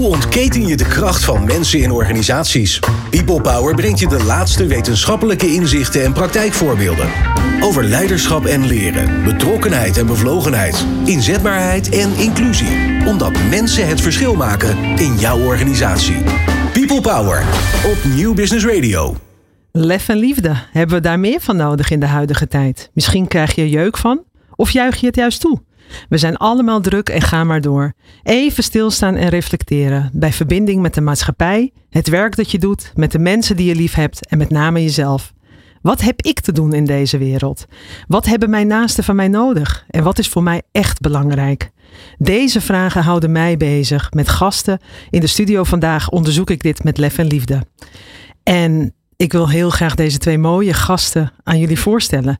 Hoe ontketen je de kracht van mensen in organisaties? People Power brengt je de laatste wetenschappelijke inzichten en praktijkvoorbeelden. Over leiderschap en leren, betrokkenheid en bevlogenheid, inzetbaarheid en inclusie. Omdat mensen het verschil maken in jouw organisatie. People Power op Nieuw Business Radio. Lef en liefde, hebben we daar meer van nodig in de huidige tijd? Misschien krijg je jeuk van, of juich je het juist toe? We zijn allemaal druk en ga maar door. Even stilstaan en reflecteren. Bij verbinding met de maatschappij, het werk dat je doet, met de mensen die je lief hebt en met name jezelf. Wat heb ik te doen in deze wereld? Wat hebben mijn naasten van mij nodig? En wat is voor mij echt belangrijk? Deze vragen houden mij bezig. Met gasten in de studio vandaag onderzoek ik dit met lef en liefde. En ik wil heel graag deze twee mooie gasten aan jullie voorstellen.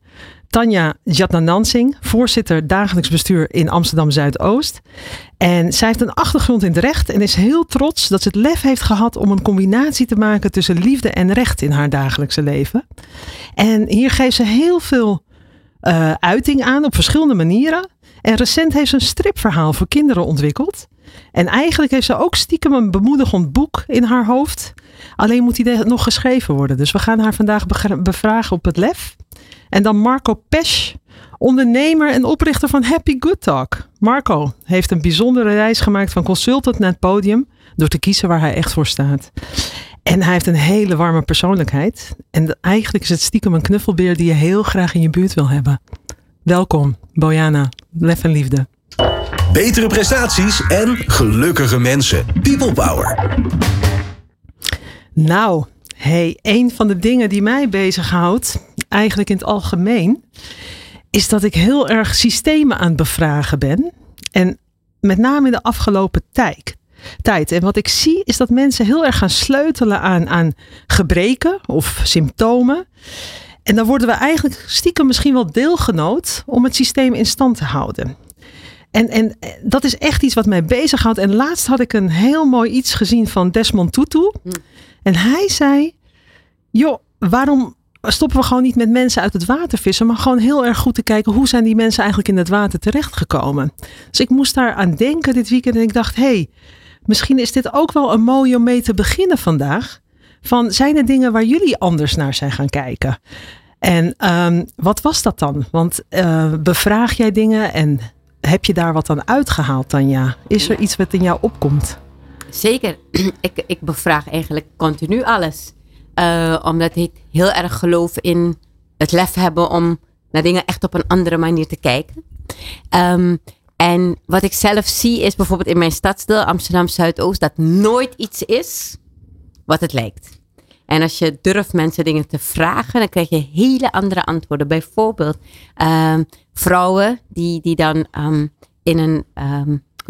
Tanja Jatnanansing, voorzitter dagelijks bestuur in Amsterdam Zuidoost. En zij heeft een achtergrond in het recht en is heel trots dat ze het lef heeft gehad om een combinatie te maken tussen liefde en recht in haar dagelijkse leven. En hier geeft ze heel veel uh, uiting aan op verschillende manieren. En recent heeft ze een stripverhaal voor kinderen ontwikkeld. En eigenlijk heeft ze ook stiekem een bemoedigend boek in haar hoofd. Alleen moet die nog geschreven worden. Dus we gaan haar vandaag bevragen op het lef. En dan Marco Pesch, ondernemer en oprichter van Happy Good Talk. Marco heeft een bijzondere reis gemaakt van consultant naar het podium door te kiezen waar hij echt voor staat. En hij heeft een hele warme persoonlijkheid. En eigenlijk is het stiekem een knuffelbeer die je heel graag in je buurt wil hebben. Welkom, Bojana. Lef en liefde. Betere prestaties en gelukkige mensen. People Power. Nou, hey, een van de dingen die mij bezighoudt, eigenlijk in het algemeen, is dat ik heel erg systemen aan het bevragen ben. En met name in de afgelopen tijd. tijd. En wat ik zie is dat mensen heel erg gaan sleutelen aan, aan gebreken of symptomen. En dan worden we eigenlijk stiekem misschien wel deelgenoot om het systeem in stand te houden. En, en dat is echt iets wat mij bezighoudt. En laatst had ik een heel mooi iets gezien van Desmond Tutu. En hij zei: Joh, waarom stoppen we gewoon niet met mensen uit het water vissen, maar gewoon heel erg goed te kijken hoe zijn die mensen eigenlijk in het water terechtgekomen. Dus ik moest daar aan denken dit weekend en ik dacht, hé, hey, misschien is dit ook wel een mooie om mee te beginnen vandaag. Van zijn er dingen waar jullie anders naar zijn gaan kijken? En um, wat was dat dan? Want uh, bevraag jij dingen en heb je daar wat aan uitgehaald, Tanja? Is er iets wat in jou opkomt? Zeker. ik, ik bevraag eigenlijk continu alles. Uh, omdat ik heel erg geloof in het lef hebben om naar dingen echt op een andere manier te kijken. Um, en wat ik zelf zie is bijvoorbeeld in mijn stadsdeel Amsterdam Zuidoost dat nooit iets is wat het lijkt. En als je durft mensen dingen te vragen, dan krijg je hele andere antwoorden. Bijvoorbeeld um, vrouwen die, die dan um, in een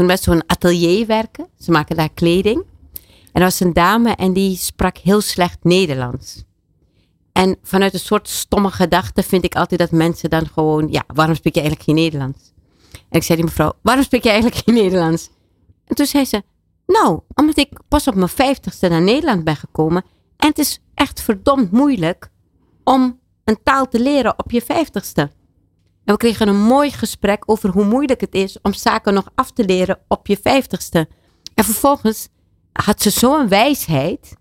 zo'n atelier werken. Ze maken daar kleding. En er was een dame en die sprak heel slecht Nederlands. En vanuit een soort stomme gedachte vind ik altijd dat mensen dan gewoon, ja, waarom spreek je eigenlijk geen Nederlands? En ik zei die mevrouw, waarom spreek je eigenlijk geen Nederlands? En toen zei ze, nou, omdat ik pas op mijn vijftigste naar Nederland ben gekomen. En het is echt verdomd moeilijk om een taal te leren op je vijftigste. En we kregen een mooi gesprek over hoe moeilijk het is om zaken nog af te leren op je vijftigste. En vervolgens had ze zo'n wijsheid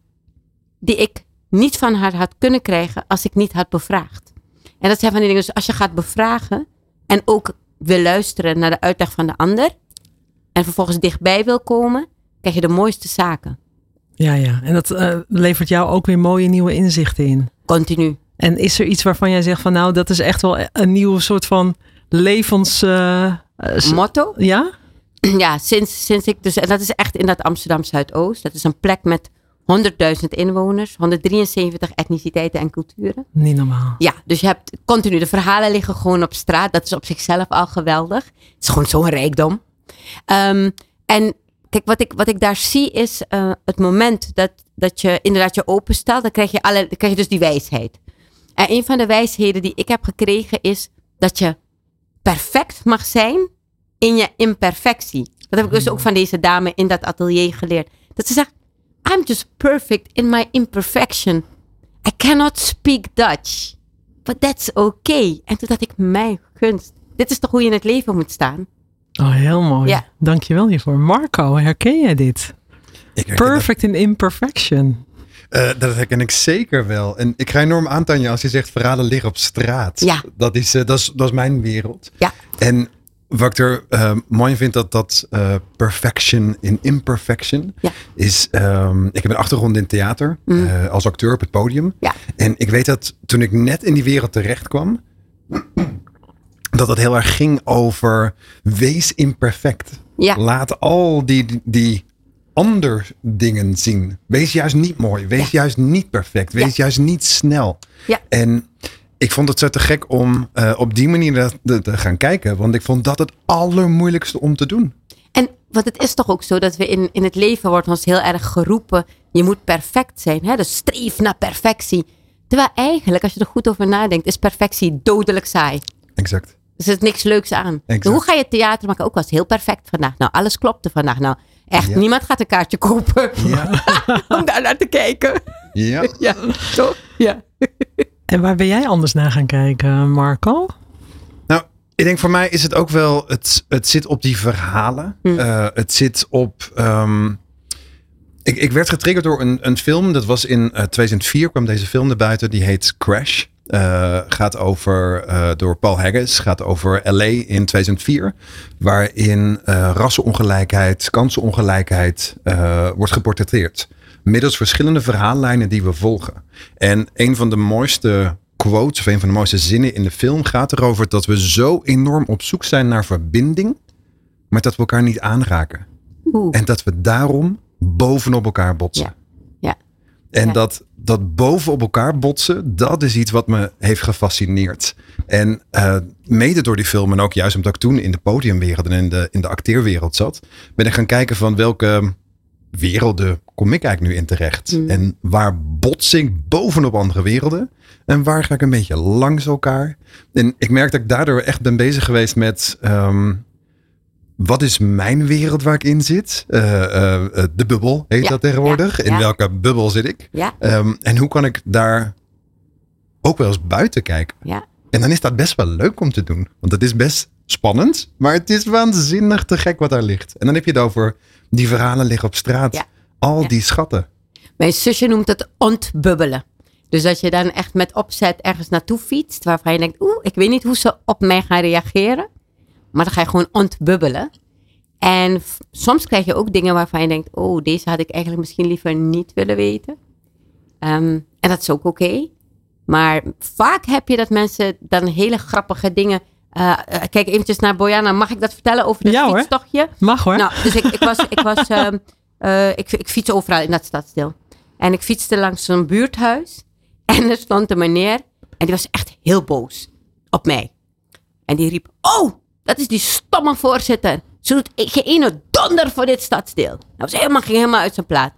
die ik niet van haar had kunnen krijgen als ik niet had bevraagd. En dat zijn van die dingen, dus als je gaat bevragen en ook wil luisteren naar de uitleg van de ander en vervolgens dichtbij wil komen, krijg je de mooiste zaken. Ja, ja. En dat uh, levert jou ook weer mooie nieuwe inzichten in. Continu. En is er iets waarvan jij zegt van nou, dat is echt wel een nieuwe soort van levens... Uh, Motto? Ja? ja, sinds, sinds ik dus, en dat is echt in dat Amsterdam Zuidoost. Dat is een plek met 100.000 inwoners, 173 etniciteiten en culturen. Niet normaal. Ja, dus je hebt continu, de verhalen liggen gewoon op straat. Dat is op zichzelf al geweldig. Het is gewoon zo'n rijkdom. Um, en kijk, wat ik, wat ik daar zie is uh, het moment dat, dat je inderdaad je openstelt, dan krijg, je alle, dan krijg je dus die wijsheid. En een van de wijsheden die ik heb gekregen is dat je perfect mag zijn in je imperfectie. Dat heb ik dus ook van deze dame in dat atelier geleerd. Dat ze zegt, I'm just perfect in my imperfection. I cannot speak Dutch. But that's okay. En toen dacht ik, mijn gunst. Dit is toch hoe je in het leven moet staan? Oh, heel mooi. Ja. Dankjewel hiervoor. Marco, herken jij dit? Ik herken dat- Perfect in imperfection. Eh, dat herken ik zeker wel. En ik ga enorm aan, Tanja, als je zegt verhalen liggen op straat. Ja. Dat is, eh, dat is, dat is mijn wereld. Ja. En wat ik er eh, mooi in vind, dat dat perfection in imperfection Ja. is. ehm, ik heb een achtergrond in theater, eh, als acteur op het podium. Ja. En ik weet dat toen ik net in die wereld terecht kwam, dat het heel erg ging over wees imperfect. Ja. Laat al die, die ander dingen zien. Wees juist niet mooi. Wees juist niet perfect. Wees juist niet snel. Ja. En ik vond het zo te gek om eh, op die manier dat- te, te gaan kijken. Want ik vond dat het allermoeilijkste om te doen. En want het is toch ook zo dat we in, in het leven wordt ons heel erg geroepen. Je moet perfect zijn. Hè? Dus streef naar perfectie. Terwijl eigenlijk, als je er goed over nadenkt, is perfectie dodelijk saai. Exact. Er is niks leuks aan. Exact. Hoe ga je theater maken? Ook was heel perfect vandaag. Nou, alles klopte vandaag. Nou, echt, Ja. niemand gaat een kaartje kopen Ja. om daar naar te kijken. ja. Ja, zo. Ja. En waar ben jij anders naar gaan kijken, Marco? Nou, ik denk voor mij is het ook wel, het, het zit op die verhalen. Eh, het zit op. ehm, ik, ik werd getriggerd door een, een film. Dat was in eh, 2004 kwam deze film naar buiten. Die heet Crash. Eh, gaat over, eh, door Paul Haggis, gaat over LA in 2004. Waarin eh, rassenongelijkheid, kansenongelijkheid wordt geportretteerd. Middels verschillende verhaallijnen die we volgen. En een van de mooiste quotes, of een van de mooiste zinnen in de film gaat erover dat we zo enorm op zoek zijn naar verbinding, maar dat we elkaar niet aanraken. Oeh. En dat we daarom bovenop elkaar botsen. Ja. En Ja. dat, dat bovenop elkaar botsen, dat is iets wat me heeft gefascineerd. En eh, mede door die film en ook juist omdat ik toen in de podiumwereld en in de, in de acteerwereld zat, ben ik gaan kijken van welke werelden kom ik eigenlijk nu in terecht? Mm. En waar bots ik bovenop andere werelden? En waar ga ik een beetje langs elkaar? En ik merk dat ik daardoor echt ben bezig geweest met... ehm, wat is mijn wereld waar ik in zit? Eh, eh, eh, de bubbel heet Ja, dat tegenwoordig. ja, In ja. welke bubbel zit ik? Ehm, en hoe kan ik daar ook wel eens buiten kijken? Ja. En dan is dat best wel leuk om te doen. Want het is best spannend, maar het is waanzinnig te gek wat daar ligt. En dan heb je het over die verhalen liggen op straat. Al die schatten. Mijn zusje noemt het ontbubbelen. Dus dat je dan echt met opzet ergens naartoe fietst. Waarvan je denkt, oeh, ik weet niet hoe ze op mij gaan reageren. Maar dan ga je gewoon ontbubbelen. En soms krijg je ook dingen waarvan je denkt, oh, deze had ik eigenlijk misschien liever niet willen weten. Ehm, en dat is ook oké. Maar vaak heb je dat mensen dan hele grappige dingen... eh, eh, kijk eventjes naar Bojana. Mag ik dat vertellen over dat Ja, hoor. fietstochtje? Mag hoor. Nou, dus ik, ik was, ik, was ehm, eh, ik, ik fiets overal in dat stadsdeel. En ik fietste langs zo'n buurthuis. En er stond een meneer. En die was echt heel boos op mij. En die riep, oh, dat is die stomme voorzitter. Ze doet geen ene donder voor dit stadsdeel. Nou, ze helemaal, ging helemaal uit zijn plaat.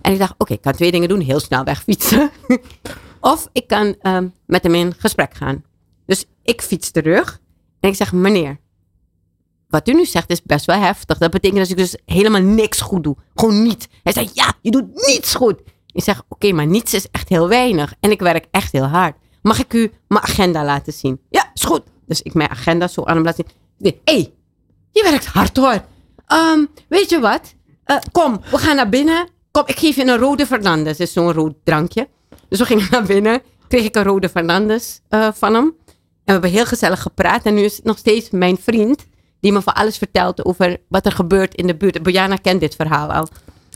En ik dacht, oké, ik kan twee dingen doen. Heel snel wegfietsen. of ik kan ehm, met hem in gesprek gaan. Dus ik fiets terug. En ik zeg, meneer, wat u nu zegt is best wel heftig. Dat betekent dat ik dus helemaal niks goed doe. Gewoon niet. Hij zei, ja, je doet niets goed. Ik zeg, oké, maar niets is echt heel weinig. En ik werk echt heel hard. Mag ik u mijn agenda laten zien? Ja, is goed. Dus ik mijn agenda zo aan hem laten zien. Hé, hey, je werkt hard hoor. Ehm, weet je wat? Eh, kom, we gaan naar binnen. Kom, ik geef je een rode Fernandes. Dat is zo'n rood drankje. Dus we gingen naar binnen. Kreeg ik een rode Fernandes eh, van hem. En we hebben heel gezellig gepraat. En nu is nog steeds mijn vriend. Die me van alles vertelt over wat er gebeurt in de buurt. Bojana kent dit verhaal al.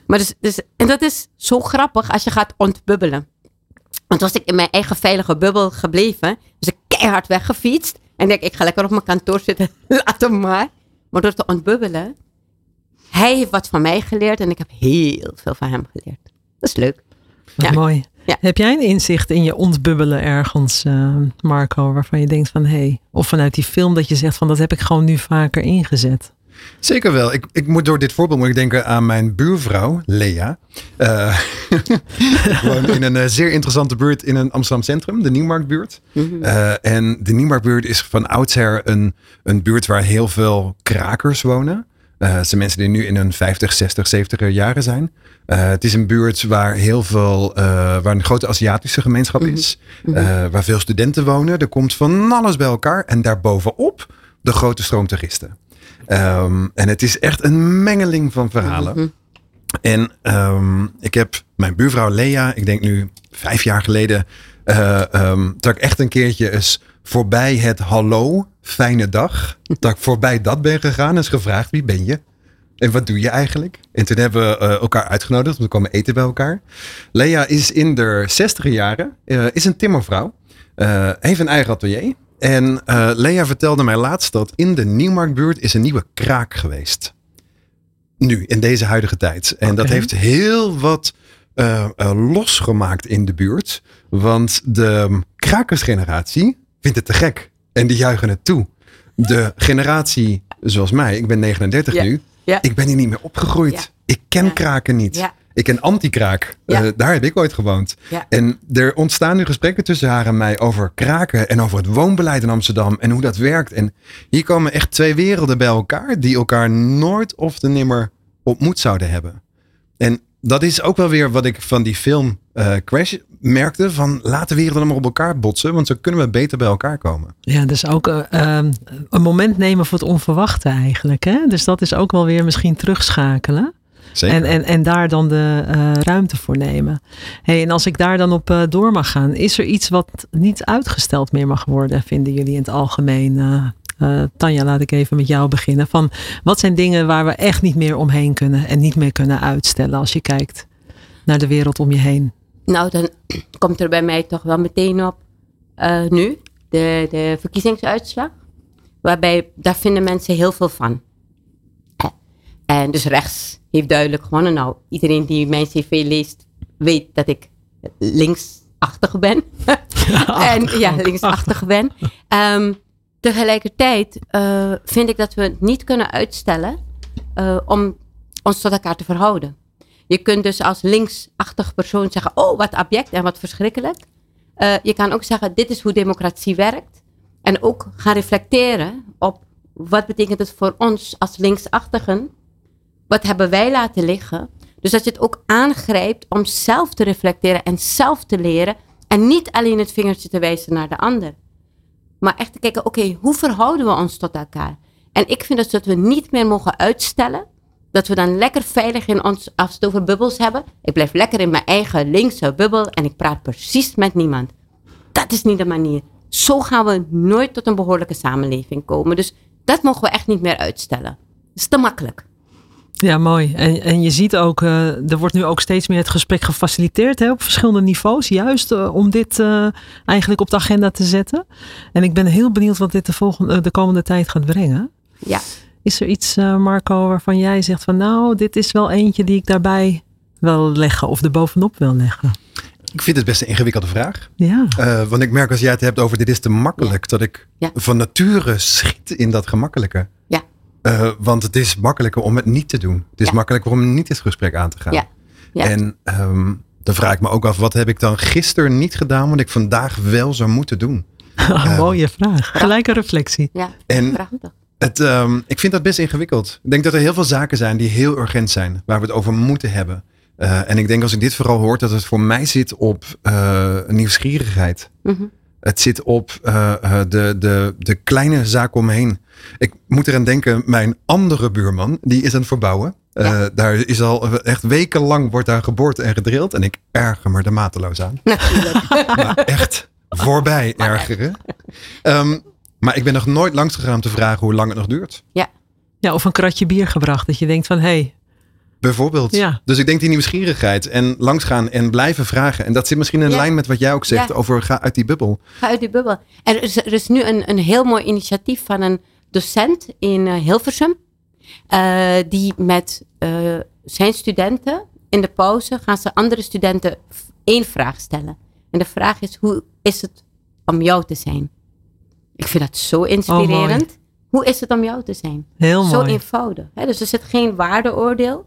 Maar dus, dus, en dat is zo grappig als je gaat ontbubbelen. Want was ik in mijn eigen veilige bubbel gebleven. Dus ik keihard weggefietst. En denk, ik ga lekker op mijn kantoor zitten. Laat hem maar. Maar door te ontbubbelen. Hij heeft wat van mij geleerd. En ik heb heel veel van hem geleerd. Dat is leuk. Ja. mooi. Ja. Heb jij een inzicht in je ontbubbelen ergens, eh, Marco, waarvan je denkt van hé, hey, of vanuit die film dat je zegt van dat heb ik gewoon nu vaker ingezet? Zeker wel. Ik, ik moet door dit voorbeeld moet ik denken aan mijn buurvrouw, Lea. Ik woon in een eh, zeer interessante buurt in een Amsterdam centrum, de Nieuwmarktbuurt. Eh, en de Nieuwmarktbuurt is van oudsher een, een buurt waar heel veel krakers wonen. Het zijn mensen die nu in hun 50, 60, 70 jaren zijn. Het is een buurt waar heel veel, waar een grote Aziatische gemeenschap is. eh, waar veel studenten wonen. Er komt van alles bij elkaar. En daarbovenop de grote stroom toeristen. Ehm, en het is echt een mengeling van verhalen. En um, ik heb mijn buurvrouw Lea, ik denk nu vijf jaar geleden, uh, um, dat ik echt een keertje eens voorbij het hallo, fijne dag, dat ik voorbij dat ben gegaan en is gevraagd wie ben je? En wat doe je eigenlijk? En toen hebben we uh, elkaar uitgenodigd om te komen eten bij elkaar. Lea is in de 60 jaren, uh, is een timmervrouw, heeft een eigen atelier. En Lea vertelde mij laatst dat in de Nieuwmarktbuurt is een nieuwe kraak geweest. Nu, in deze huidige tijd. En okay. dat heeft heel wat losgemaakt in de buurt. Want de krakersgeneratie vindt het te gek. En die juichen het toe. De generatie zoals mij, ik ben 39 ja. nu. Ja. Ik ben hier niet meer opgegroeid. Ja. Ik ken kraken niet. Ik ken anti-kraak. Uh, daar heb ik ooit gewoond. En er ontstaan nu gesprekken tussen haar en mij over kraken en over het woonbeleid in Amsterdam en hoe dat werkt. En hier komen echt twee werelden bij elkaar die elkaar nooit of te nimmer ontmoet zouden hebben. En dat is ook wel weer wat ik van die film uh, Crash merkte van laat de wereld dan maar op elkaar botsen, want zo kunnen we beter bij elkaar komen. Ja, dus ook uh, een moment nemen voor het onverwachte eigenlijk. Hè? Dus dat is ook wel weer misschien terugschakelen. Zeker. En, en, en daar dan de uh, ruimte voor nemen. Hey, en als ik daar dan op uh, door mag gaan, is er iets wat niet uitgesteld meer mag worden, vinden jullie in het algemeen? Uh, Tanja, laat ik even met jou beginnen. Van wat zijn dingen waar we echt niet meer omheen kunnen en niet meer kunnen uitstellen als je kijkt naar de wereld om je heen? Nou, dan komt er bij mij toch wel meteen op uh, nu de, de verkiezingsuitslag. Waarbij daar vinden mensen heel veel van. En dus rechts heeft duidelijk gewonnen. Nou, iedereen die mijn cv leest, weet dat ik linksachtig ben. en ja, linksachtig ben. Um, tegelijkertijd uh, vind ik dat we het niet kunnen uitstellen uh, om ons tot elkaar te verhouden. Je kunt dus als linksachtig persoon zeggen, oh wat abject en wat verschrikkelijk. Uh, je kan ook zeggen, dit is hoe democratie werkt. En ook gaan reflecteren op wat betekent het voor ons als linksachtigen. Wat hebben wij laten liggen? Dus dat je het ook aangrijpt om zelf te reflecteren en zelf te leren. En niet alleen het vingertje te wijzen naar de ander. Maar echt te kijken, oké, hoe verhouden we ons tot elkaar? En ik vind dus dat we niet meer mogen uitstellen dat we dan lekker veilig in ons, als bubbels hebben. Ik blijf lekker in mijn eigen linkse bubbel en ik praat precies met niemand. Dat is niet de manier. Zo gaan we nooit tot een behoorlijke samenleving komen. Dus dat mogen we echt niet meer uitstellen. Dat is te makkelijk. Ja, mooi. En, en je ziet ook, uh, er wordt nu ook steeds meer het gesprek gefaciliteerd hè, op verschillende niveaus. Juist uh, om dit uh, eigenlijk op de agenda te zetten. En ik ben heel benieuwd wat dit de, volgende, de komende tijd gaat brengen. Ja. Is er iets, uh, Marco, waarvan jij zegt van nou, dit is wel eentje die ik daarbij wil leggen of er bovenop wil leggen? Ik vind het best een ingewikkelde vraag. Ja. Uh, want ik merk als jij het hebt over dit is te makkelijk, ja. dat ik ja. van nature schiet in dat gemakkelijke. Uh, want het is makkelijker om het niet te doen. Het is makkelijker om niet het gesprek aan te gaan. Ja. Ja. En um, dan vraag ik me ook af, wat heb ik dan gisteren niet gedaan, wat ik vandaag wel zou moeten doen? Uh, mooie vraag. Gelijke reflectie. Ja, en prachtig. Het, um, ik vind dat best ingewikkeld. Ik denk dat er heel veel zaken zijn die heel urgent zijn, waar we het over moeten hebben. Uh, en ik denk als ik dit vooral hoor, dat het voor mij zit op uh, nieuwsgierigheid. Mm -hmm. Het zit op uh, de, de, de kleine zaak omheen. Ik moet eraan denken, mijn andere buurman, die is aan het verbouwen. Ja. daar is al echt wekenlang wordt daar geboord en gedrild. En ik erger me er mateloos aan. Maar echt voorbij ergeren. Um, maar ik ben nog nooit langs gegaan om te vragen hoe lang het nog duurt. Ja. Ja, of een kratje bier gebracht. Dat je denkt van, hé. Hey. Bijvoorbeeld. Ja. Dus ik denk die nieuwsgierigheid en langsgaan en blijven vragen. En dat zit misschien in ja. lijn met wat jij ook zegt ja. over ga uit die bubbel. Ga uit die bubbel. En er is, er is nu een, een heel mooi initiatief van een docent in uh, Hilversum. Uh, die met uh, zijn studenten in de pauze gaan ze andere studenten één vraag stellen. En de vraag is, hoe is het om jou te zijn? Ik vind dat zo inspirerend. Oh, Hoe is het om jou te zijn? Heel zo mooi. eenvoudig. Hè? Dus er zit geen waardeoordeel.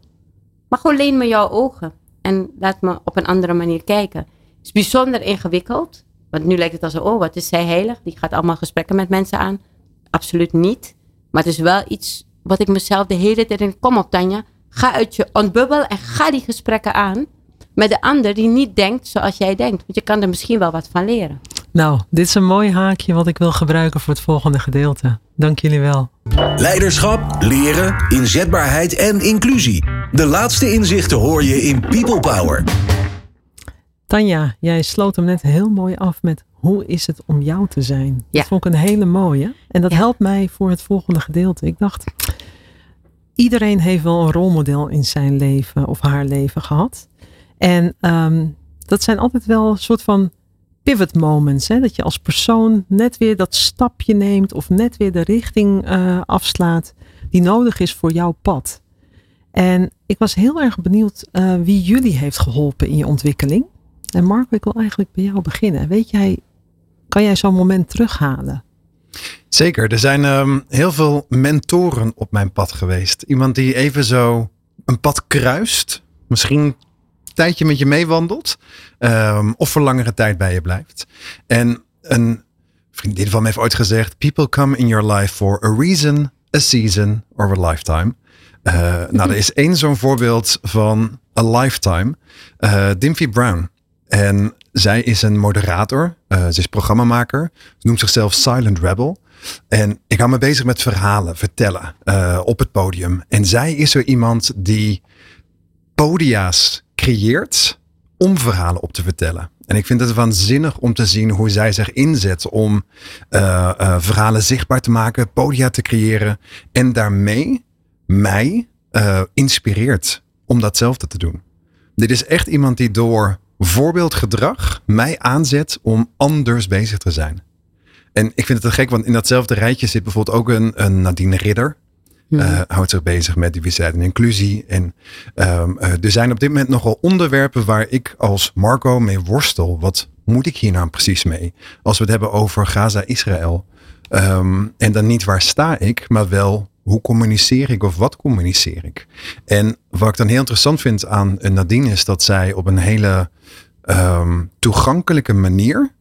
Maar gewoon leen me jouw ogen. En laat me op een andere manier kijken. Het is bijzonder ingewikkeld. Want nu lijkt het als, oh, wat is zij heilig? Die gaat allemaal gesprekken met mensen aan. Absoluut niet. Maar het is wel iets wat ik mezelf de hele tijd in. Kom op, Tanja. Ga uit je ontbubbel en ga die gesprekken aan. Met de ander die niet denkt zoals jij denkt. Want je kan er misschien wel wat van leren. Nou, dit is een mooi haakje wat ik wil gebruiken voor het volgende gedeelte. Dank jullie wel. Leiderschap, leren, inzetbaarheid en inclusie. De laatste inzichten hoor je in People Power. Tanja, jij sloot hem net heel mooi af met hoe is het om jou te zijn? Ja. Dat vond ik een hele mooie. En dat Ja. helpt mij voor het volgende gedeelte. Ik dacht, iedereen heeft wel een rolmodel in zijn leven of haar leven gehad. En ehm, dat zijn altijd wel een soort van pivot moments. Hè? Dat je als persoon net weer dat stapje neemt of net weer de richting eh, afslaat die nodig is voor jouw pad. En ik was heel erg benieuwd eh, wie jullie heeft geholpen in je ontwikkeling. En Marco, ik wil eigenlijk bij jou beginnen. Weet jij, kan jij zo'n moment terughalen? Zeker, er zijn ehm, heel veel mentoren op mijn pad geweest. Iemand die even zo een pad kruist. Misschien tijdje met je meewandelt. ehm, of voor langere tijd bij je blijft. En een vriendin van me heeft ooit gezegd. People come in your life for a reason, a season or a lifetime. Eh, nou, er is één zo'n voorbeeld van a lifetime. eh Dimphy Brown. En zij is een moderator. eh, ze is programmamaker. Ze noemt zichzelf Silent Rebel. En ik hou me bezig met verhalen, vertellen op het podium. En zij is er iemand die podia's creëert om verhalen op te vertellen. En ik vind het waanzinnig om te zien hoe zij zich inzet om eh, eh, verhalen zichtbaar te maken, podia te creëren. En daarmee mij eh, inspireert om datzelfde te doen. Dit is echt iemand die door voorbeeldgedrag mij aanzet om anders bezig te zijn. En ik vind het te gek, want in datzelfde rijtje zit bijvoorbeeld ook een, een Nadine Ridder. Eh, houdt zich bezig met diversiteit en inclusie. En ehm, eh, er zijn op dit moment nogal onderwerpen waar ik als Marco mee worstel. Wat moet ik hier nou precies mee? Als we het hebben over Gaza-Israël. Ehm, en dan niet waar sta ik, maar wel hoe communiceer ik of wat communiceer ik? En wat ik dan heel interessant vind aan eh, Nadine is dat zij op een hele ehm, toegankelijke manier,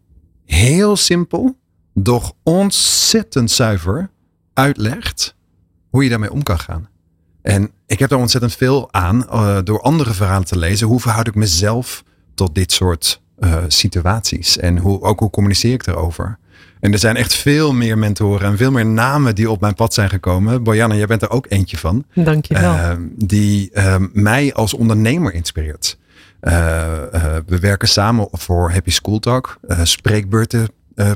heel simpel, doch ontzettend zuiver uitlegt hoe je daarmee om kan gaan. En ik heb daar ontzettend veel aan eh, door andere verhalen te lezen. Hoe verhoud ik mezelf tot dit soort eh, situaties? En hoe, ook hoe communiceer ik erover? En er zijn echt veel meer mentoren en veel meer namen die op mijn pad zijn gekomen. Bojanna, jij bent er ook eentje van. Dankjewel. Eh, die eh, mij als ondernemer inspireert. Eh, we werken samen voor Happy School Talk, spreekbeurten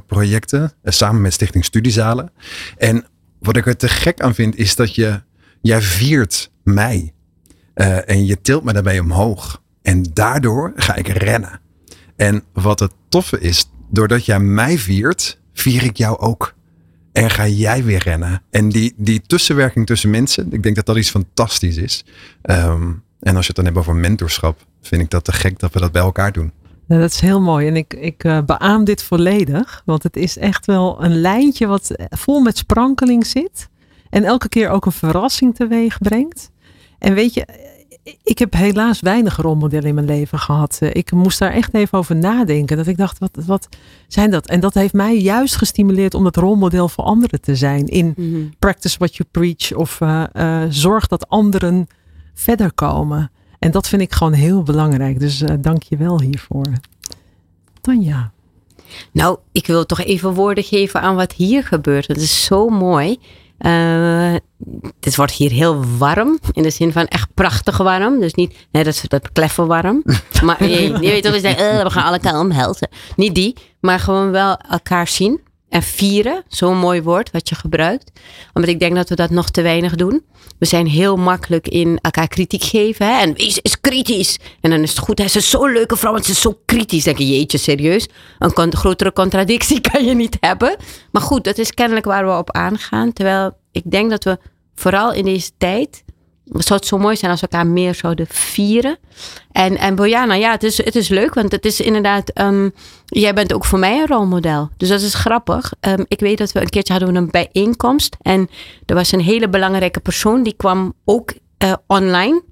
projecten, samen met Stichting Studiezalen. En wat ik er te gek aan vind, is dat je, jij viert mij. Eh, en je tilt me daarbij omhoog. En daardoor ga ik rennen. En wat het toffe is, doordat jij mij viert, vier ik jou ook. En ga jij weer rennen. En die, die tussenwerking tussen mensen, ik denk dat dat iets fantastisch is. Ehm, en als je het dan hebt over mentorschap, vind ik dat te gek dat we dat bij elkaar doen. Ja, dat is heel mooi. En ik, ik eh, beaam dit volledig. Want het is echt wel een lijntje wat vol met sprankeling zit. En elke keer ook een verrassing teweeg brengt. En weet je, ik heb helaas weinig rolmodellen in mijn leven gehad. Eh, Ik moest daar echt even over nadenken. Dat ik dacht, wat, wat zijn dat? En dat heeft mij juist gestimuleerd om dat rolmodel voor anderen te zijn. In Mhm. practice what you preach. Of eh, eh, zorg dat anderen verder komen. En dat vind ik gewoon heel belangrijk. Dus eh, dank je wel hiervoor. Tanja. Nou, ik wil toch even woorden geven aan wat hier gebeurt. Het is zo mooi. Eh, het wordt hier heel warm. In de zin van echt prachtig warm. Dus niet nee, dat, dat kleffe warm. maar je, weet toch, we eh, we gaan elkaar omhelzen. Niet die, maar gewoon wel elkaar zien. En vieren, zo'n mooi woord wat je gebruikt. Omdat ik denk dat we dat nog te weinig doen. We zijn heel makkelijk in elkaar kritiek geven. En wees is kritisch. En dan is het goed. Hij is zo'n leuke vrouw, want ze is zo kritisch. Dan denk je, jeetje, serieus. Een grotere contradictie kan je niet hebben. Maar goed, dat is kennelijk waar we op aangaan. Terwijl ik denk dat we vooral in deze tijd... Zou het zo mooi zijn als we elkaar meer zouden vieren. En, en Bojana, ja, het is, het is leuk, want het is inderdaad. ehm, jij bent ook voor mij een rolmodel. Dus dat is grappig. Ehm, ik weet dat we een keertje hadden een bijeenkomst. En er was een hele belangrijke persoon, die kwam ook eh, online.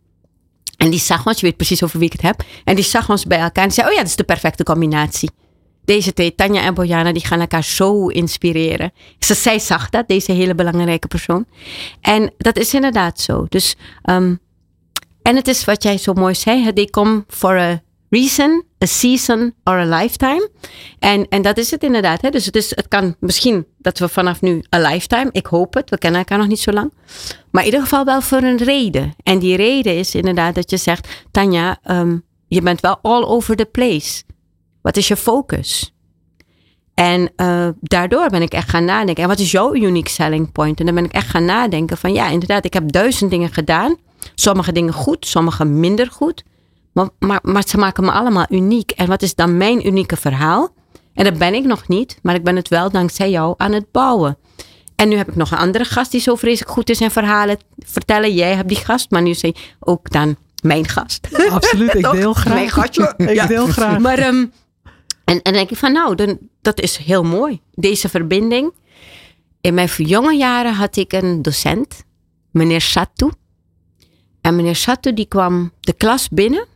En die zag ons, je weet precies over wie ik het heb. En die zag ons bij elkaar en zei: Oh ja, dat is de perfecte combinatie. Deze twee, Tanja en Bojana, die gaan elkaar zo inspireren. Zij zag dat, deze hele belangrijke persoon. En dat is inderdaad zo. Dus, ehm, en het is wat jij zo mooi zei, they come for a reason, a season or a lifetime. En, en dat is het inderdaad. Hè? Dus het, is, het kan misschien dat we vanaf nu a lifetime, ik hoop het, we kennen elkaar nog niet zo lang. Maar in ieder geval wel voor een reden. En die reden is inderdaad dat je zegt, Tanja, um, je bent wel all over the place. Wat is je focus? En uh, daardoor ben ik echt gaan nadenken. En wat is jouw unique selling point? En dan ben ik echt gaan nadenken van ja, inderdaad, ik heb duizend dingen gedaan. Sommige dingen goed, sommige minder goed. Maar, maar, maar ze maken me allemaal uniek. En wat is dan mijn unieke verhaal? En dat ben ik nog niet, maar ik ben het wel dankzij jou aan het bouwen. En nu heb ik nog een andere gast die zo vreselijk goed is in verhalen vertellen. Jij hebt die gast, maar nu je ook dan mijn gast. Absoluut, ik deel graag. Mijn gastje. ik deel graag. Maar, um, en, en denk ik van nou, dat is heel mooi. Deze verbinding. In mijn jonge jaren had ik een docent, meneer Satou. En meneer Satou die kwam de klas binnen.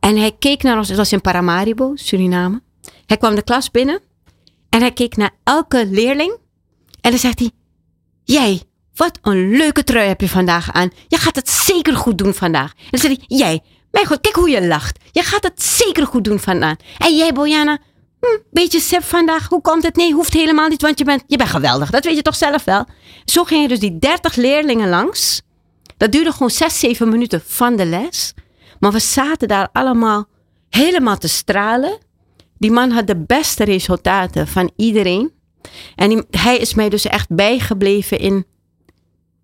En hij keek naar ons, het was in Paramaribo, Suriname. Hij kwam de klas binnen en hij keek naar elke leerling. En dan zegt hij, jij, wat een leuke trui heb je vandaag aan. Je gaat het zeker goed doen vandaag. En dan zegt hij, jij, mijn god, kijk hoe je lacht. Je gaat het zeker goed doen vandaag. En jij, Bojana, hm, beetje sip vandaag. Hoe komt het? Nee, hoeft helemaal niet, want je bent, je bent geweldig. Dat weet je toch zelf wel. Zo gingen dus die 30 leerlingen langs. Dat duurde gewoon 6, 7 minuten van de les. Maar we zaten daar allemaal helemaal te stralen. Die man had de beste resultaten van iedereen. En hij is mij dus echt bijgebleven in.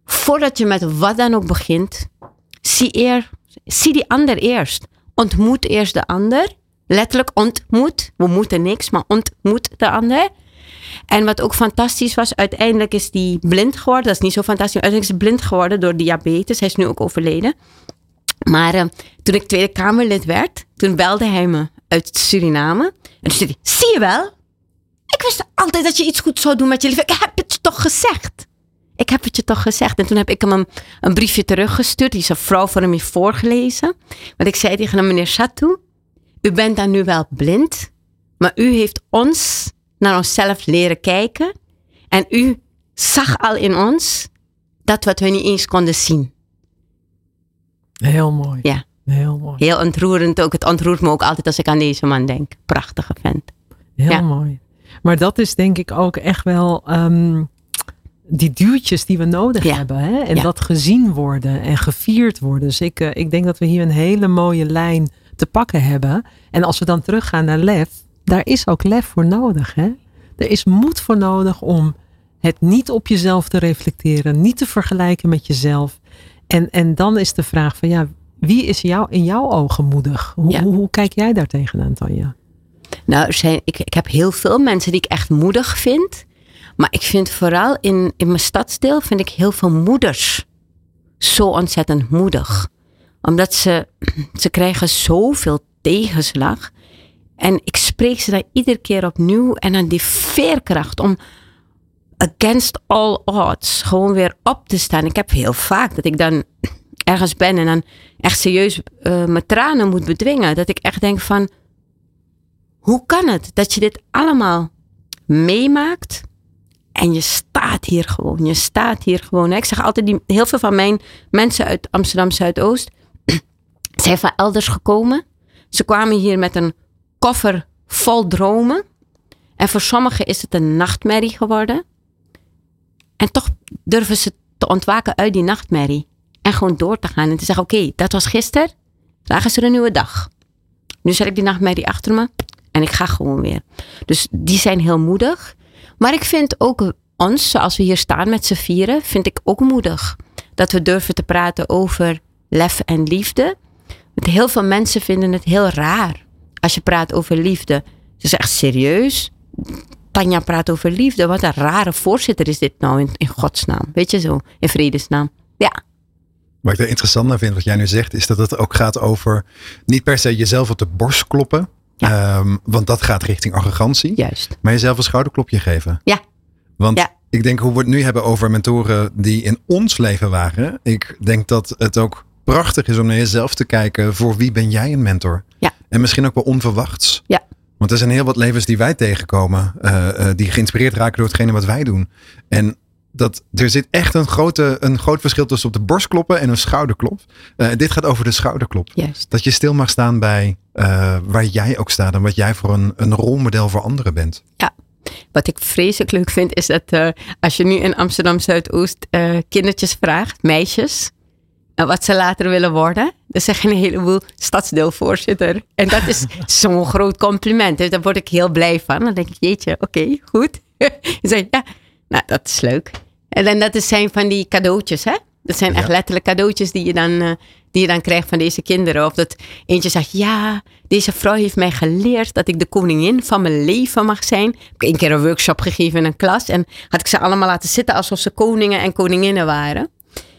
Voordat je met wat dan ook begint, zie, eer, zie die ander eerst. Ontmoet eerst de ander. Letterlijk ontmoet. We moeten niks, maar ontmoet de ander. En wat ook fantastisch was, uiteindelijk is hij blind geworden. Dat is niet zo fantastisch. Uiteindelijk is hij blind geworden door diabetes. Hij is nu ook overleden. Maar uh, toen ik Tweede Kamerlid werd, toen belde hij me uit Suriname. En toen zei hij, zie je wel? Ik wist altijd dat je iets goed zou doen met je leven. Ik heb het toch gezegd. Ik heb het je toch gezegd. En toen heb ik hem een, een briefje teruggestuurd. Die zijn vrouw voor hem heeft voorgelezen. Want ik zei tegen hem, meneer Chatou, u bent dan nu wel blind. Maar u heeft ons naar onszelf leren kijken. En u zag al in ons dat wat we niet eens konden zien. Heel mooi. Ja. Heel mooi. Heel ontroerend ook. Het ontroert me ook altijd als ik aan deze man denk. Prachtige vent. Heel Ja. mooi. Maar dat is denk ik ook echt wel ehm, die duwtjes die we nodig Ja. hebben. Hè? En Ja. dat gezien worden en gevierd worden. Dus ik, eh, ik denk dat we hier een hele mooie lijn te pakken hebben. En als we dan teruggaan naar lef, daar is ook lef voor nodig. Hè? Er is moed voor nodig om het niet op jezelf te reflecteren, niet te vergelijken met jezelf. En, en dan is de vraag van ja, wie is jou, in jouw ogen moedig? Hoe, Ja. hoe, hoe kijk jij daar tegenaan, Tanja? Nou, zijn, ik, ik heb heel veel mensen die ik echt moedig vind. Maar ik vind vooral in, in mijn stadsdeel vind ik heel veel moeders zo ontzettend moedig. Omdat ze, ze krijgen zoveel tegenslag. En ik spreek ze daar iedere keer opnieuw. En dan die veerkracht om against all odds gewoon weer op te staan. Ik heb heel vaak dat ik dan ergens ben en dan echt serieus eh, mijn tranen moet bedwingen. Dat ik echt denk van, hoe kan het dat je dit allemaal meemaakt en je staat hier gewoon. Je staat hier gewoon. Ik zeg altijd, die, heel veel van mijn mensen uit Amsterdam Zuidoost zijn van elders gekomen. Ze kwamen hier met een koffer vol dromen. En voor sommigen is het een nachtmerrie geworden. En toch durven ze te ontwaken uit die nachtmerrie. En gewoon door te gaan en te zeggen, oké, dat was gisteren. Vandaag is er een nieuwe dag. Nu zet ik die nachtmerrie achter me. En ik ga gewoon weer. Dus die zijn heel moedig. Maar ik vind ook ons, zoals we hier staan met z'n vieren, vind ik ook moedig. Dat we durven te praten over lef en liefde. Want heel veel mensen vinden het heel raar als je praat over liefde. Het is echt serieus. Tanja praat over liefde. Wat een rare voorzitter is dit nou in, in godsnaam. Weet je zo, in vredesnaam. Ja, Wat ik er interessant aan vind, wat jij nu zegt, is dat het ook gaat over niet per se jezelf op de borst kloppen. Ehm, want dat gaat richting arrogantie. juist. Maar jezelf een schouderklopje geven. Ja. Want Ja. ik denk hoe we het nu hebben over mentoren die in ons leven waren. Ik denk dat het ook prachtig is om naar jezelf te kijken. Voor wie ben jij een mentor? Ja. En misschien ook wel onverwachts. Ja. Want er zijn heel wat levens die wij tegenkomen. eh, eh, die geïnspireerd raken door hetgene wat wij doen. En dat er zit echt een, grote, een groot verschil tussen op de borst kloppen en een schouderklop. Uh, dit gaat over de schouderklop. Juist. Dat je stil mag staan bij uh, waar jij ook staat en wat jij voor een, een rolmodel voor anderen bent. Ja. Wat ik vreselijk leuk vind is dat uh, als je nu in Amsterdam Zuidoost kindertjes vraagt, meisjes, wat ze later willen worden. Dan zeggen een heleboel stadsdeelvoorzitter. En dat is zo'n groot compliment. Dus daar word ik heel blij van. Dan denk ik, jeetje, oké, okay, goed. Zegt, ja, nou, dat is leuk. En dan, dat zijn van die cadeautjes, hè? Dat zijn echt letterlijk cadeautjes die je, dan, uh, die je dan krijgt van deze kinderen. Of dat eentje zegt, ja, deze vrouw heeft mij geleerd dat ik de koningin van mijn leven mag zijn. Ik heb een keer een workshop gegeven in een klas. En had ik ze allemaal laten zitten alsof ze koningen en koninginnen waren.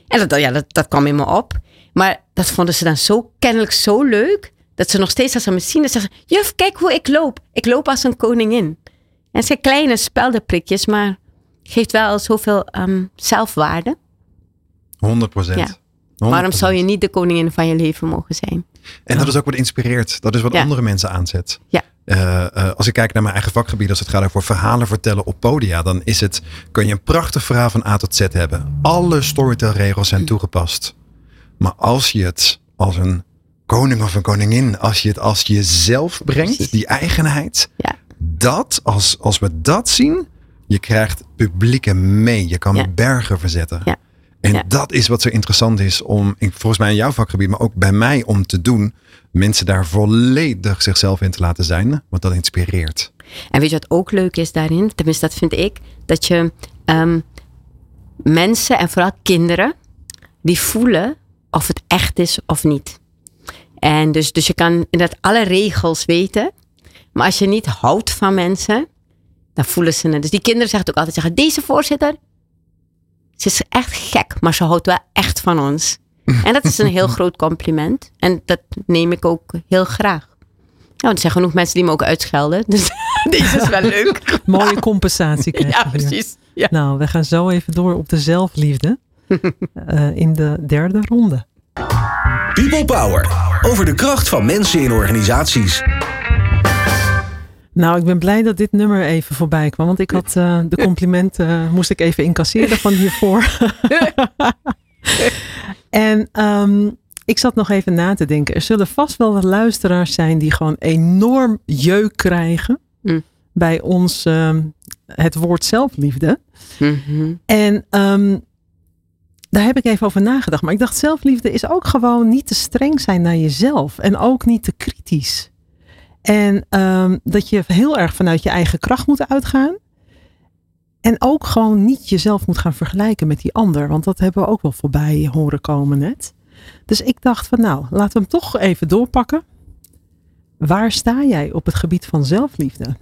En dat, ja, dat, dat kwam in me op. Maar dat vonden ze dan zo kennelijk zo leuk. Dat ze nog steeds als ze me zien, zeggen: Juf, kijk hoe ik loop. Ik loop als een koningin. En het zijn kleine speldenprikjes, maar geeft wel zoveel um, zelfwaarde. 100 procent. Ja. Waarom zou je niet de koningin van je leven mogen zijn? En dat is ook wat inspireert. Dat is wat Ja. andere mensen aanzet. Ja. Eh, eh, als ik kijk naar mijn eigen vakgebied, als het gaat over verhalen vertellen op podia, dan is het, kun je een prachtig verhaal van A tot Z hebben. Alle storytelregels zijn toegepast. Maar als je het als een koning of een koningin, als je het als jezelf brengt, die eigenheid, Ja. dat, als, als we dat zien, je krijgt publieken mee. Je kan Ja. bergen verzetten. Ja. En Ja. dat is wat zo interessant is om, volgens mij in jouw vakgebied, maar ook bij mij om te doen. Mensen daar volledig zichzelf in te laten zijn. Want dat inspireert. En weet je wat ook leuk is daarin? Tenminste, dat vind ik. Dat je ehm, mensen en vooral kinderen, die voelen of het echt is of niet. En dus, dus je kan inderdaad alle regels weten. Maar als je niet houdt van mensen, dan voelen ze het. Dus die kinderen zeggen ook altijd, zeggen, deze voorzitter, ze is echt gek, maar ze houdt wel echt van ons. En dat is een heel groot compliment. En dat neem ik ook heel graag. Want er zijn genoeg mensen die me ook uitschelden. Dus deze is wel leuk. Mooie compensatie krijg Ja, precies. Ja. Nou, we gaan zo even door op de zelfliefde. eh, in de derde ronde. People Power. Over de kracht van mensen in organisaties. Nou, ik ben blij dat dit nummer even voorbij kwam. Want ik had eh, de complimenten, eh, moest ik even incasseren van hiervoor. en ehm, ik zat nog even na te denken. Er zullen vast wel wat luisteraars zijn die gewoon enorm jeuk krijgen. Mm. Bij ons ehm, het woord zelfliefde. Mhm. En ehm, daar heb ik even over nagedacht. Maar ik dacht, zelfliefde is ook gewoon niet te streng zijn naar jezelf. En ook niet te kritisch. En ehm, dat je heel erg vanuit je eigen kracht moet uitgaan. En ook gewoon niet jezelf moet gaan vergelijken met die ander. Want dat hebben we ook wel voorbij horen komen net. Dus ik dacht van nou, laten we hem toch even doorpakken. Waar sta jij op het gebied van zelfliefde?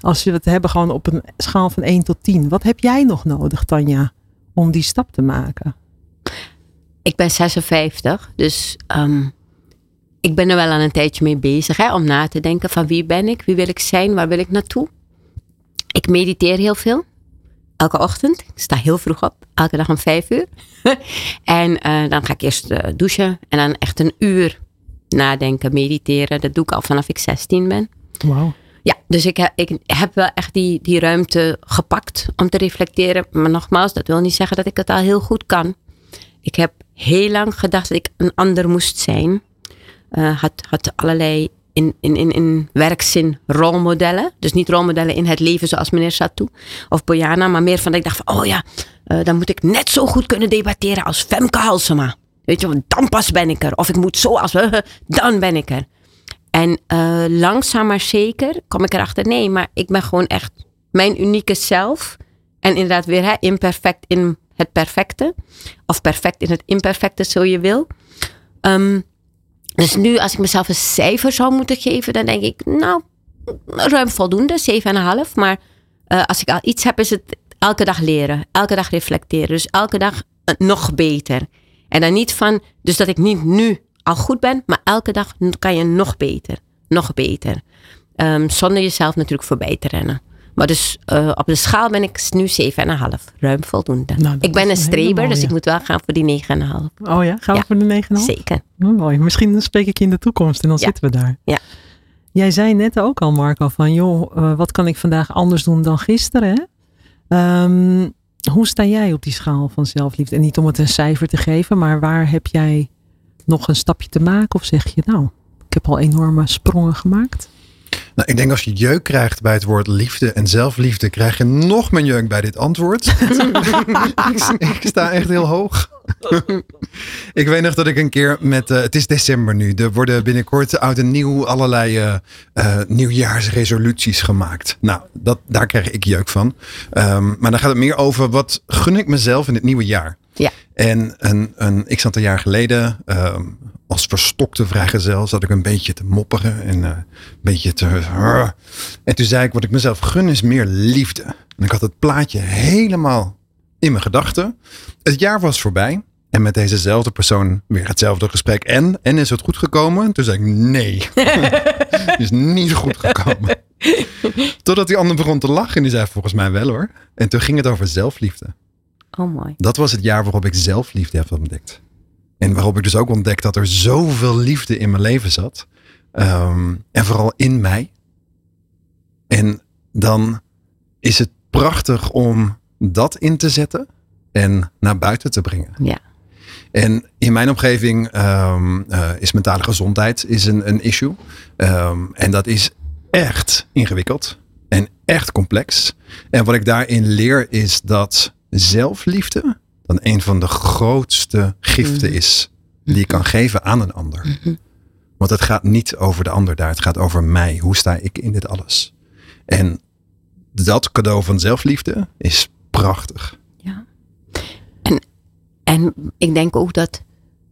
Als we het hebben gewoon op een schaal van 1 tot 10. Wat heb jij nog nodig, Tanja, om die stap te maken? Ik ben 56, dus ehm, ik ben er wel aan een tijdje mee bezig. Hè, om na te denken van wie ben ik, wie wil ik zijn, waar wil ik naartoe. Ik mediteer heel veel. Elke ochtend. Ik sta heel vroeg op. Elke dag om vijf uur. en eh, dan ga ik eerst eh, douchen. En dan echt een uur nadenken, mediteren. Dat doe ik al vanaf ik 16 ben. Wauw. Ja, dus ik, heb- ik heb wel echt die, die ruimte gepakt om te reflecteren. Maar nogmaals, dat wil niet zeggen dat ik het al heel goed kan. Ik heb heel lang gedacht dat ik een ander moest zijn. Eh, had, had allerlei in, in, in, in werkzin rolmodellen. Dus niet rolmodellen in het leven zoals meneer Satou of Bojana. Maar meer van dat ik dacht van, oh ja, eh, dan moet ik net zo goed kunnen debatteren als Femke Halsema. Weet je, wel, dan pas ben ik er. Of ik moet zo als, dan ben ik er. En eh, langzaam maar zeker kom ik erachter, nee, maar ik ben gewoon echt mijn unieke zelf. En inderdaad weer imperfect in het perfecte. Of perfect in het imperfecte, zo je wil. Ehm, dus nu, als ik mezelf een cijfer zou moeten geven, dan denk ik, nou, ruim voldoende, 7,5. Maar eh, als ik al iets heb, is het elke dag leren, elke dag reflecteren. Dus elke dag eh, nog beter. En dan niet van, dus dat ik niet nu al goed ben, maar elke dag kan je nog beter, nog beter. Ehm, zonder jezelf natuurlijk voorbij te rennen. Maar dus eh, op de schaal ben ik nu 7,5. Ruim voldoende. Nou, ik ben een streber, dus ik moet wel gaan voor die 9,5. Oh ja, gaan we Ja. voor de 9,5? Zeker. Oh, mooi. Misschien spreek ik je in de toekomst en dan Ja. zitten we daar. Ja. Jij zei net ook al, Marco, van joh, eh, wat kan ik vandaag anders doen dan gisteren? Hè? Ehm, Hoe sta jij op die schaal van zelfliefde? En niet om het een cijfer te geven, maar waar heb jij nog een stapje te maken? Of zeg je nou, ik heb al enorme sprongen gemaakt? Nou, ik denk als je jeuk krijgt bij het woord liefde en zelfliefde, krijg je nog meer jeuk bij dit antwoord. ik, sta echt heel hoog. ik weet nog dat ik een keer met, uh, het is december nu, er worden binnenkort oud en nieuw allerlei uh, uh, nieuwjaarsresoluties gemaakt. Nou, dat, daar krijg ik jeuk van. Um, maar dan gaat het meer over wat gun ik mezelf in het nieuwe jaar. Ja. En een, een, ik zat een jaar geleden um, als verstokte vrijgezel zat ik een beetje te mopperen en uh, een beetje te. Uh, en toen zei ik: wat ik mezelf gun is meer liefde. En ik had het plaatje helemaal in mijn gedachten. Het jaar was voorbij. En met dezezelfde persoon weer hetzelfde gesprek. En, en is het goed gekomen? Toen zei ik nee. is niet goed gekomen. Totdat die ander begon te lachen. En die zei volgens mij wel hoor. En toen ging het over zelfliefde. Oh mooi. Dat was het jaar waarop ik zelfliefde heb ontdekt. En waarop ik dus ook ontdekt dat er zoveel liefde in mijn leven zat. Um, en vooral in mij. En dan is het prachtig om dat in te zetten en naar buiten te brengen. Ja. En in mijn omgeving um, uh, is mentale gezondheid is een, een issue. Um, en dat is echt ingewikkeld en echt complex. En wat ik daarin leer is dat zelfliefde dan een van de grootste giften mm. is die je kan geven aan een ander. Mm -hmm. Want het gaat niet over de ander daar, het gaat over mij. Hoe sta ik in dit alles? En dat cadeau van zelfliefde is prachtig. Ja. En, en ik denk ook dat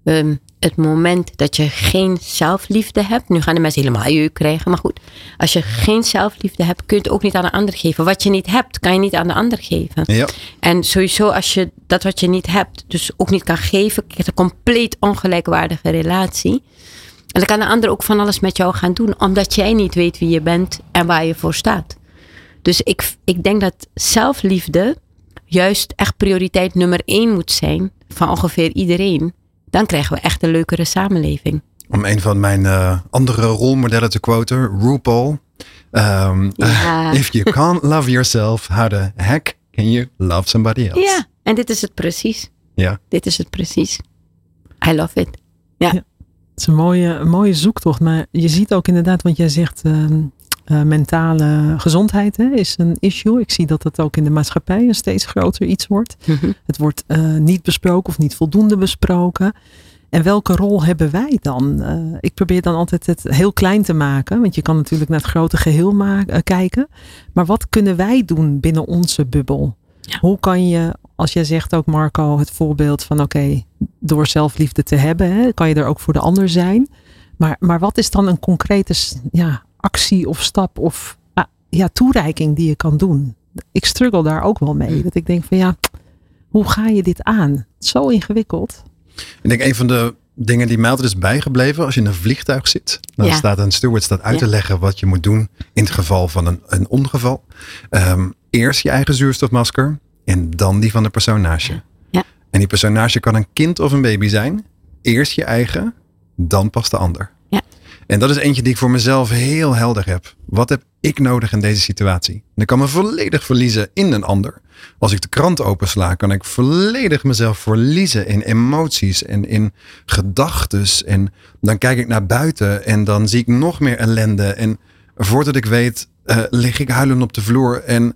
um, het moment dat je geen zelfliefde hebt. Nu gaan de mensen helemaal jeuk krijgen. Maar goed, als je geen zelfliefde hebt, kun je het ook niet aan de ander geven. Wat je niet hebt, kan je niet aan de ander geven. Ja. En sowieso als je dat wat je niet hebt, dus ook niet kan geven, krijg je een compleet ongelijkwaardige relatie. En dan kan de ander ook van alles met jou gaan doen, omdat jij niet weet wie je bent en waar je voor staat. Dus ik, ik denk dat zelfliefde juist echt prioriteit nummer één moet zijn van ongeveer iedereen dan krijgen we echt een leukere samenleving. Om een van mijn uh, andere rolmodellen te quoten, RuPaul. Um, ja. if you can't love yourself, how the heck can you love somebody else? Ja, en dit is het precies. Ja. Dit is het precies. I love it. Ja. ja. Het is een mooie, een mooie zoektocht, maar je ziet ook inderdaad, want jij zegt uh, uh, mentale gezondheid hè, is een issue. Ik zie dat dat ook in de maatschappij een steeds groter iets wordt. Mm -hmm. Het wordt uh, niet besproken of niet voldoende besproken. En welke rol hebben wij dan? Uh, ik probeer dan altijd het heel klein te maken, want je kan natuurlijk naar het grote geheel kijken. Maar wat kunnen wij doen binnen onze bubbel? Ja. Hoe kan je, als jij zegt ook Marco, het voorbeeld van oké, okay, door zelfliefde te hebben, hè, kan je er ook voor de ander zijn. Maar, maar wat is dan een concrete ja, actie of stap of ah, ja, toereiking die je kan doen. Ik struggle daar ook wel mee. Dat ik denk van ja, hoe ga je dit aan? Zo ingewikkeld. Ik denk een van de dingen die mij altijd is bijgebleven als je in een vliegtuig zit. Dan Ja. staat een steward staat uit te leggen wat je moet doen in het geval van een, een ongeval. Ehm, eerst je eigen zuurstofmasker en dan die van de persoon naast je. Ja. En die persoon naast je kan een kind of een baby zijn. Eerst je eigen, dan pas de ander. En dat is eentje die ik voor mezelf heel helder heb. Wat heb ik nodig in deze situatie? En ik kan me volledig verliezen in een ander. Als ik de krant opensla, kan ik volledig mezelf verliezen in emoties en in gedachtes. En dan kijk ik naar buiten en dan zie ik nog meer ellende. En voordat ik weet, eh, lig ik huilend op de vloer en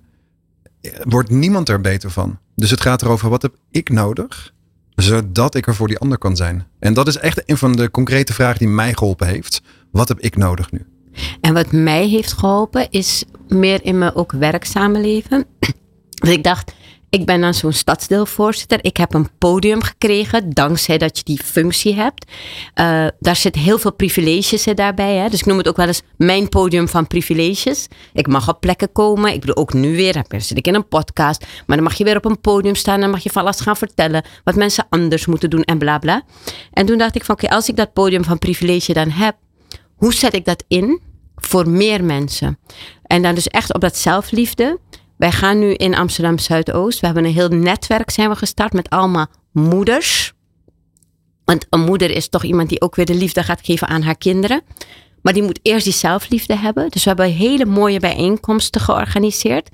eh, wordt niemand er beter van. Dus het gaat erover, wat heb ik nodig? Zodat ik er voor die ander kan zijn. En dat is echt een van de concrete vragen die mij geholpen heeft. Wat heb ik nodig nu? En wat mij heeft geholpen is meer in mijn ook werkzame leven. Dat ik dacht, ik ben dan zo'n stadsdeelvoorzitter. Ik heb een podium gekregen dankzij dat je die functie hebt. Uh, daar zit heel veel privileges daarbij. Hè? Dus ik noem het ook wel eens mijn podium van privileges. Ik mag op plekken komen. Ik bedoel ook nu weer. Zit ik in een podcast. Maar dan mag je weer op een podium staan. Dan mag je van alles gaan vertellen. Wat mensen anders moeten doen en bla bla. En toen dacht ik van oké, als ik dat podium van privilege dan heb. Hoe zet ik dat in voor meer mensen? En dan dus echt op dat zelfliefde. Wij gaan nu in Amsterdam Zuidoost. We hebben een heel netwerk zijn we gestart met allemaal moeders. Want een moeder is toch iemand die ook weer de liefde gaat geven aan haar kinderen. Maar die moet eerst die zelfliefde hebben. Dus we hebben hele mooie bijeenkomsten georganiseerd.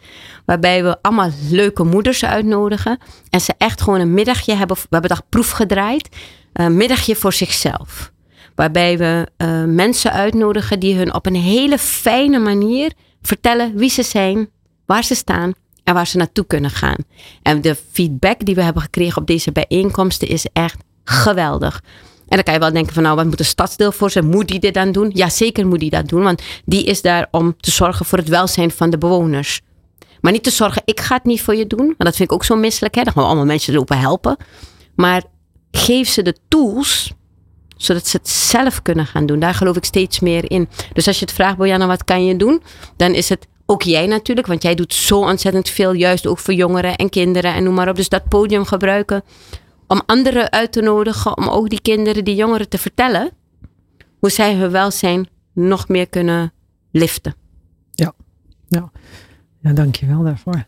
Waarbij we allemaal leuke moeders uitnodigen. En ze echt gewoon een middagje hebben. We hebben dag proef gedraaid. Een middagje voor zichzelf. Waarbij we uh, mensen uitnodigen die hun op een hele fijne manier vertellen wie ze zijn, waar ze staan en waar ze naartoe kunnen gaan. En de feedback die we hebben gekregen op deze bijeenkomsten is echt geweldig. En dan kan je wel denken van nou, wat moet een stadsdeel voor zijn? Moet die dit dan doen? Ja, zeker moet die dat doen, want die is daar om te zorgen voor het welzijn van de bewoners. Maar niet te zorgen, ik ga het niet voor je doen, want dat vind ik ook zo misselijk. Hè? Dan gaan we allemaal mensen lopen helpen. Maar geef ze de tools, zodat ze het zelf kunnen gaan doen. Daar geloof ik steeds meer in. Dus als je het vraagt, Bojana, wat kan je doen? Dan is het ook jij natuurlijk, want jij doet zo ontzettend veel, juist ook voor jongeren en kinderen en noem maar op. Dus dat podium gebruiken om anderen uit te nodigen, om ook die kinderen, die jongeren te vertellen hoe zij hun welzijn nog meer kunnen liften. Ja, ja. ja dank je wel daarvoor.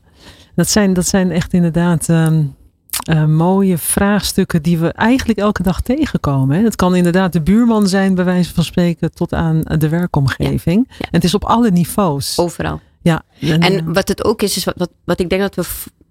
Dat zijn, dat zijn echt inderdaad ehm, eh, mooie vraagstukken die we eigenlijk elke dag tegenkomen. Hè. Het kan inderdaad de buurman zijn, bij wijze van spreken, tot aan de werkomgeving. En het is op alle niveaus. Overal. Ja. En, en wat het ook is, is wat, wat, wat ik denk dat we.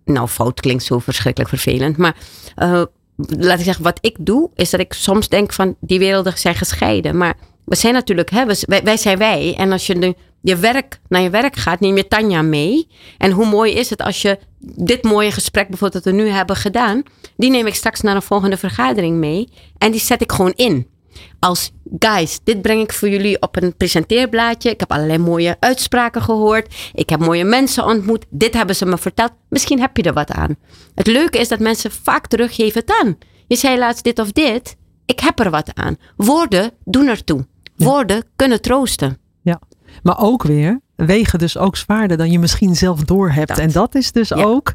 Nou, fout klinkt zo verschrikkelijk vervelend. Maar uh, laat ik zeggen, wat ik doe, is dat ik soms denk van die werelden zijn gescheiden. Maar we zijn natuurlijk, hè, wij, wij zijn wij. En als je nu je werk, naar je werk gaat, neem je Tanja mee. En hoe mooi is het als je dit mooie gesprek bijvoorbeeld dat we nu hebben gedaan, die neem ik straks naar een volgende vergadering mee. En die zet ik gewoon in als guys, dit breng ik voor jullie op een presenteerblaadje. Ik heb allerlei mooie uitspraken gehoord. Ik heb mooie mensen ontmoet. Dit hebben ze me verteld. Misschien heb je er wat aan. Het leuke is dat mensen vaak teruggeven het aan. Je zei laatst dit of dit. Ik heb er wat aan. Woorden doen ertoe. Woorden kunnen troosten. Maar ook weer wegen dus ook zwaarder dan je misschien zelf doorhebt. En dat is dus ook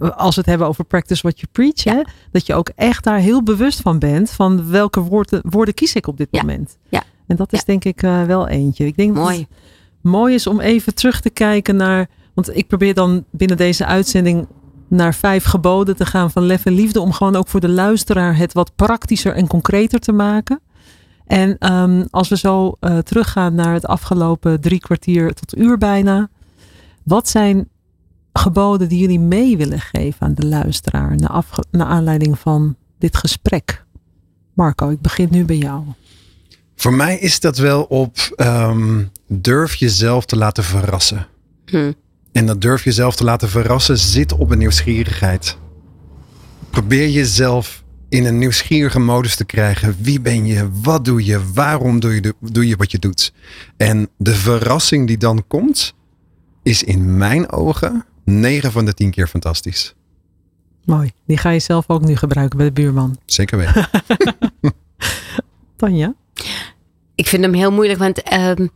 als we het hebben over practice what you preach, hè, dat je ook echt daar heel bewust van bent van welke woorden, woorden kies ik op dit moment. Ja. En dat is denk ik uh, wel eentje. Ik denk mooi. dat het mooi is om even terug te kijken naar, want ik probeer dan binnen deze uitzending naar vijf geboden te gaan van lef en liefde, om gewoon ook voor de luisteraar het wat praktischer en concreter te maken. En um, als we zo uh, teruggaan naar het afgelopen drie kwartier tot uur bijna, wat zijn geboden die jullie mee willen geven aan de luisteraar naar, naar aanleiding van dit gesprek? Marco, ik begin nu bij jou. Voor mij is dat wel op um, durf jezelf te laten verrassen. Hm. En dat durf jezelf te laten verrassen zit op een nieuwsgierigheid. Probeer jezelf in een nieuwsgierige modus te krijgen. Wie ben je? Wat doe je? Waarom doe je, de, doe je wat je doet? En de verrassing die dan komt, is in mijn ogen 9 van de 10 keer fantastisch. Mooi. Die ga je zelf ook nu gebruiken bij de buurman. Zeker weten. Tanja? Ik vind hem heel moeilijk, want um,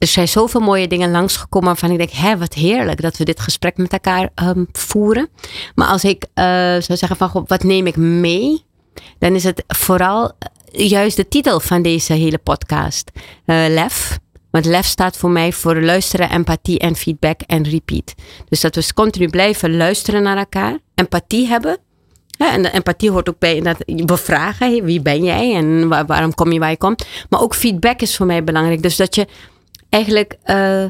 er zijn zoveel mooie dingen langsgekomen waarvan ik denk, hè, wat heerlijk dat we dit gesprek met elkaar um, voeren. Maar als ik uh, zou zeggen van, God, wat neem ik mee? Dan is het vooral juist de titel van deze hele podcast. Uh, lef. Want lef staat voor mij voor luisteren, empathie en feedback en repeat. Dus dat we continu blijven luisteren naar elkaar, empathie hebben. en de empathie hoort ook bij dat bevragen, wie ben jij en waarom kom je waar je komt. Maar ook feedback is voor mij belangrijk. Dus dat je eigenlijk, uh,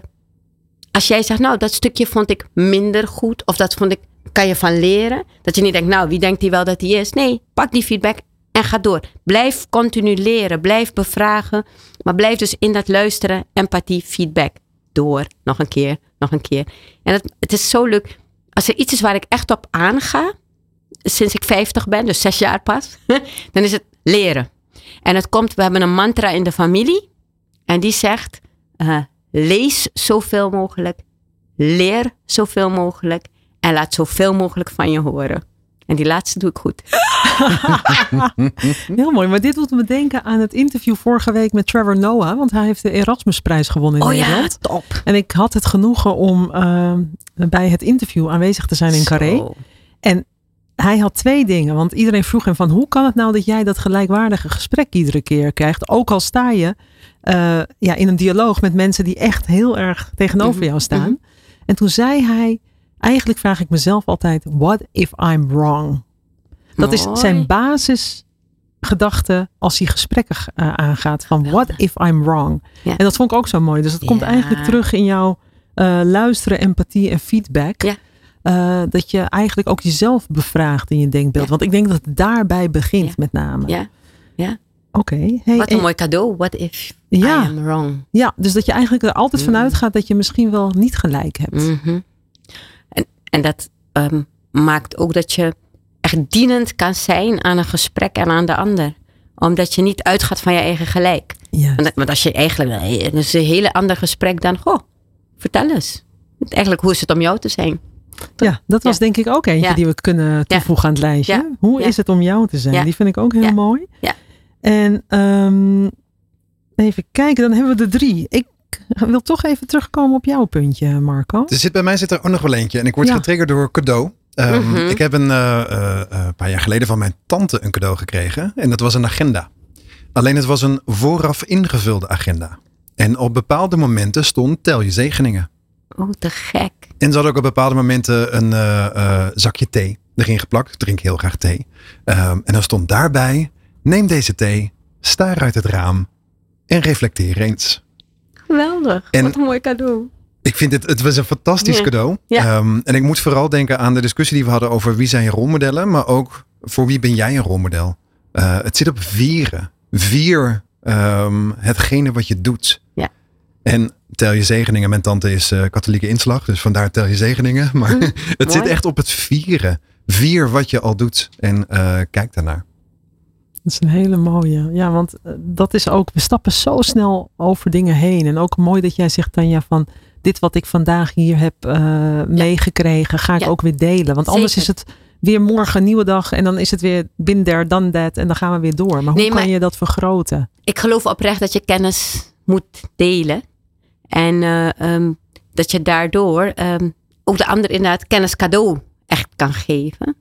als jij zegt, nou dat stukje vond ik minder goed of dat vond ik, kan je van leren. Dat je niet denkt, nou wie denkt hij wel dat hij is. Nee, pak die feedback en ga door. Blijf continu leren, blijf bevragen, maar blijf dus in dat luisteren, empathie, feedback. Door, nog een keer, nog een keer. En het, het is zo leuk. Als er iets is waar ik echt op aanga, sinds ik 50 ben, dus zes jaar pas, dan is het leren. En het komt, we hebben een mantra in de familie en die zegt, uh, lees zoveel mogelijk, leer zoveel mogelijk en laat zoveel mogelijk van je horen. En die laatste doe ik goed. Heel mooi. Maar dit doet me denken aan het interview vorige week met Trevor Noah. Want hij heeft de Erasmusprijs gewonnen in oh, Nederland. Ja, top. En ik had het genoegen om uh, bij het interview aanwezig te zijn in Carré. En hij had twee dingen. Want iedereen vroeg hem van hoe kan het nou dat jij dat gelijkwaardige gesprek iedere keer krijgt? Ook al sta je uh, ja, in een dialoog met mensen die echt heel erg tegenover jou staan. Mm -hmm. En toen zei hij Eigenlijk vraag ik mezelf altijd: what if I'm wrong? Dat Mooi. is zijn basis gedachte als hij gesprekken uh, aangaat van what if I'm wrong? Ja. En dat vond ik ook zo mooi. Dus het komt eigenlijk terug in jouw uh, luisteren, empathie en feedback. Ja. Uh, dat je eigenlijk ook jezelf bevraagt in je denkbeeld. Ja. Want ik denk dat het daarbij begint Ja. met name. Ja. Oké. Hey, Wat een en- mooi cadeau. What if Ja. I am wrong? ja, dus dat je eigenlijk er altijd Mm. vanuit gaat dat je misschien wel niet gelijk hebt. Mhm. en, en dat ehm, maakt ook dat je echt dienend kan zijn aan een gesprek en aan de ander. Omdat je niet uitgaat van je eigen gelijk. Ja. Want, want als je eigenlijk, eh, het is een hele ander gesprek dan, goh, vertel eens. Eigenlijk, hoe is het om jou te zijn? Ja, dat was Ja. denk ik ook eentje Ja. die we kunnen toevoegen aan het lijstje. Ja. Hoe Ja. is het om jou te zijn? Ja. Die vind ik ook heel Ja. mooi. Ja. En ehm, even kijken, dan hebben we de drie. Ik wil toch even terugkomen op jouw puntje, Marco. Er zit, bij mij zit er ook nog wel eentje. En ik word Ja. getriggerd door cadeau. Ehm, Mhm. Ik heb een, eh, eh, eh, een paar jaar geleden van mijn tante een cadeau gekregen. En dat was een agenda. Alleen het was een vooraf ingevulde agenda. En op bepaalde momenten stond tel je zegeningen. Oh, te gek. En ze hadden ook op bepaalde momenten een eh, eh, zakje thee erin geplakt. Ik drink heel graag thee. Ehm, en dan stond daarbij, neem deze thee, staar uit het raam en reflecteer eens. Geweldig. En- Wat een mooi cadeau. Ik vind het, het was een fantastisch Ja. cadeau. Ja. Ehm, en ik moet vooral denken aan de discussie die we hadden over wie zijn je rolmodellen. Maar ook voor wie ben jij een rolmodel? Eh, het zit op vieren. Vier ehm, hetgene wat je doet. Ja. En tel je zegeningen. Mijn tante is eh, katholieke inslag. Dus vandaar tel je zegeningen. Maar Hm, het zit echt op het vieren. Vier wat je al doet. En eh, kijk daarnaar. Dat is een hele mooie. Ja, want eh, dat is ook, we stappen zo snel over dingen heen. En ook mooi dat jij zegt, Tanja, van dit wat ik vandaag hier heb eh, meegekregen, ga ik Ja. ook weer delen. Want anders is het weer morgen een nieuwe dag en dan is het weer there, done that en dan gaan we weer door. Maar hoe Nee, kan je dat vergroten? Ik geloof oprecht dat je kennis moet delen. En eh, ehm, dat je daardoor ehm, ook de ander inderdaad kennis cadeau echt kan geven.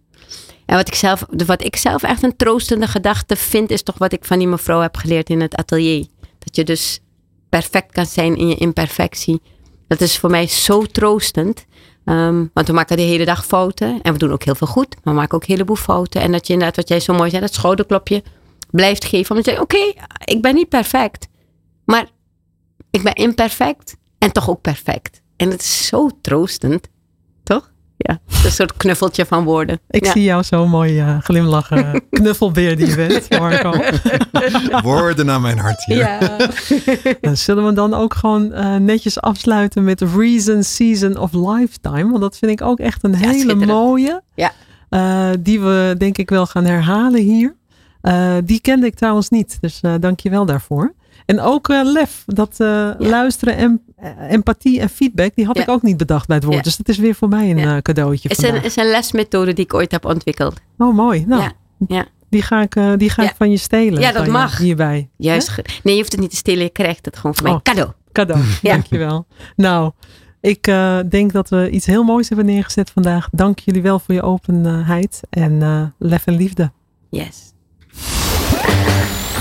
En wat ik, zelf, wat ik zelf echt een troostende gedachte vind, is toch wat ik van die mevrouw heb geleerd in het atelier. Dat je dus perfect kan zijn in je imperfectie. Dat is voor mij zo troostend. Ehm, want we maken de hele dag fouten. En we doen ook heel veel goed. Maar we maken ook een heleboel fouten. En dat je inderdaad, wat jij zo mooi zei, dat schouderklopje blijft geven. Omdat je zegt, oké, ik ben niet perfect. Maar ik ben imperfect en toch ook perfect. En het is zo troostend. Toch? Ja, een soort knuffeltje van woorden. Ik ja. zie jou zo mooi glimlachen. Knuffelbeer die je bent, Marco. Woorden naar mijn hart hier. Ja. Nou, zullen we dan ook gewoon eh, netjes afsluiten met Reason Season of Lifetime? Want dat vind ik ook echt een hele mooie. Ja. Eh, die we denk ik wel gaan herhalen hier. Eh, die kende ik trouwens niet, dus eh dank je wel daarvoor. En ook eh, lef, dat eh, luisteren en eh, empathie en feedback, die had Ja. ik ook niet bedacht bij het woord. Ja. Dus dat is weer voor mij een cadeautje is, een, is een lesmethode die ik ooit heb ontwikkeld. Oh, mooi. Nou, Ja. Ja. die ga ik, die ga ik van je stelen. Ja, dat mag. Hierbij. Juist. Nee, je hoeft het niet te stelen. Je krijgt het gewoon van mij. Oh. Cadeau. Cadeau, dankjewel. Nou, ik denk dat we iets heel moois hebben neergezet vandaag. Dank jullie wel voor je openheid en lef en liefde. Yes.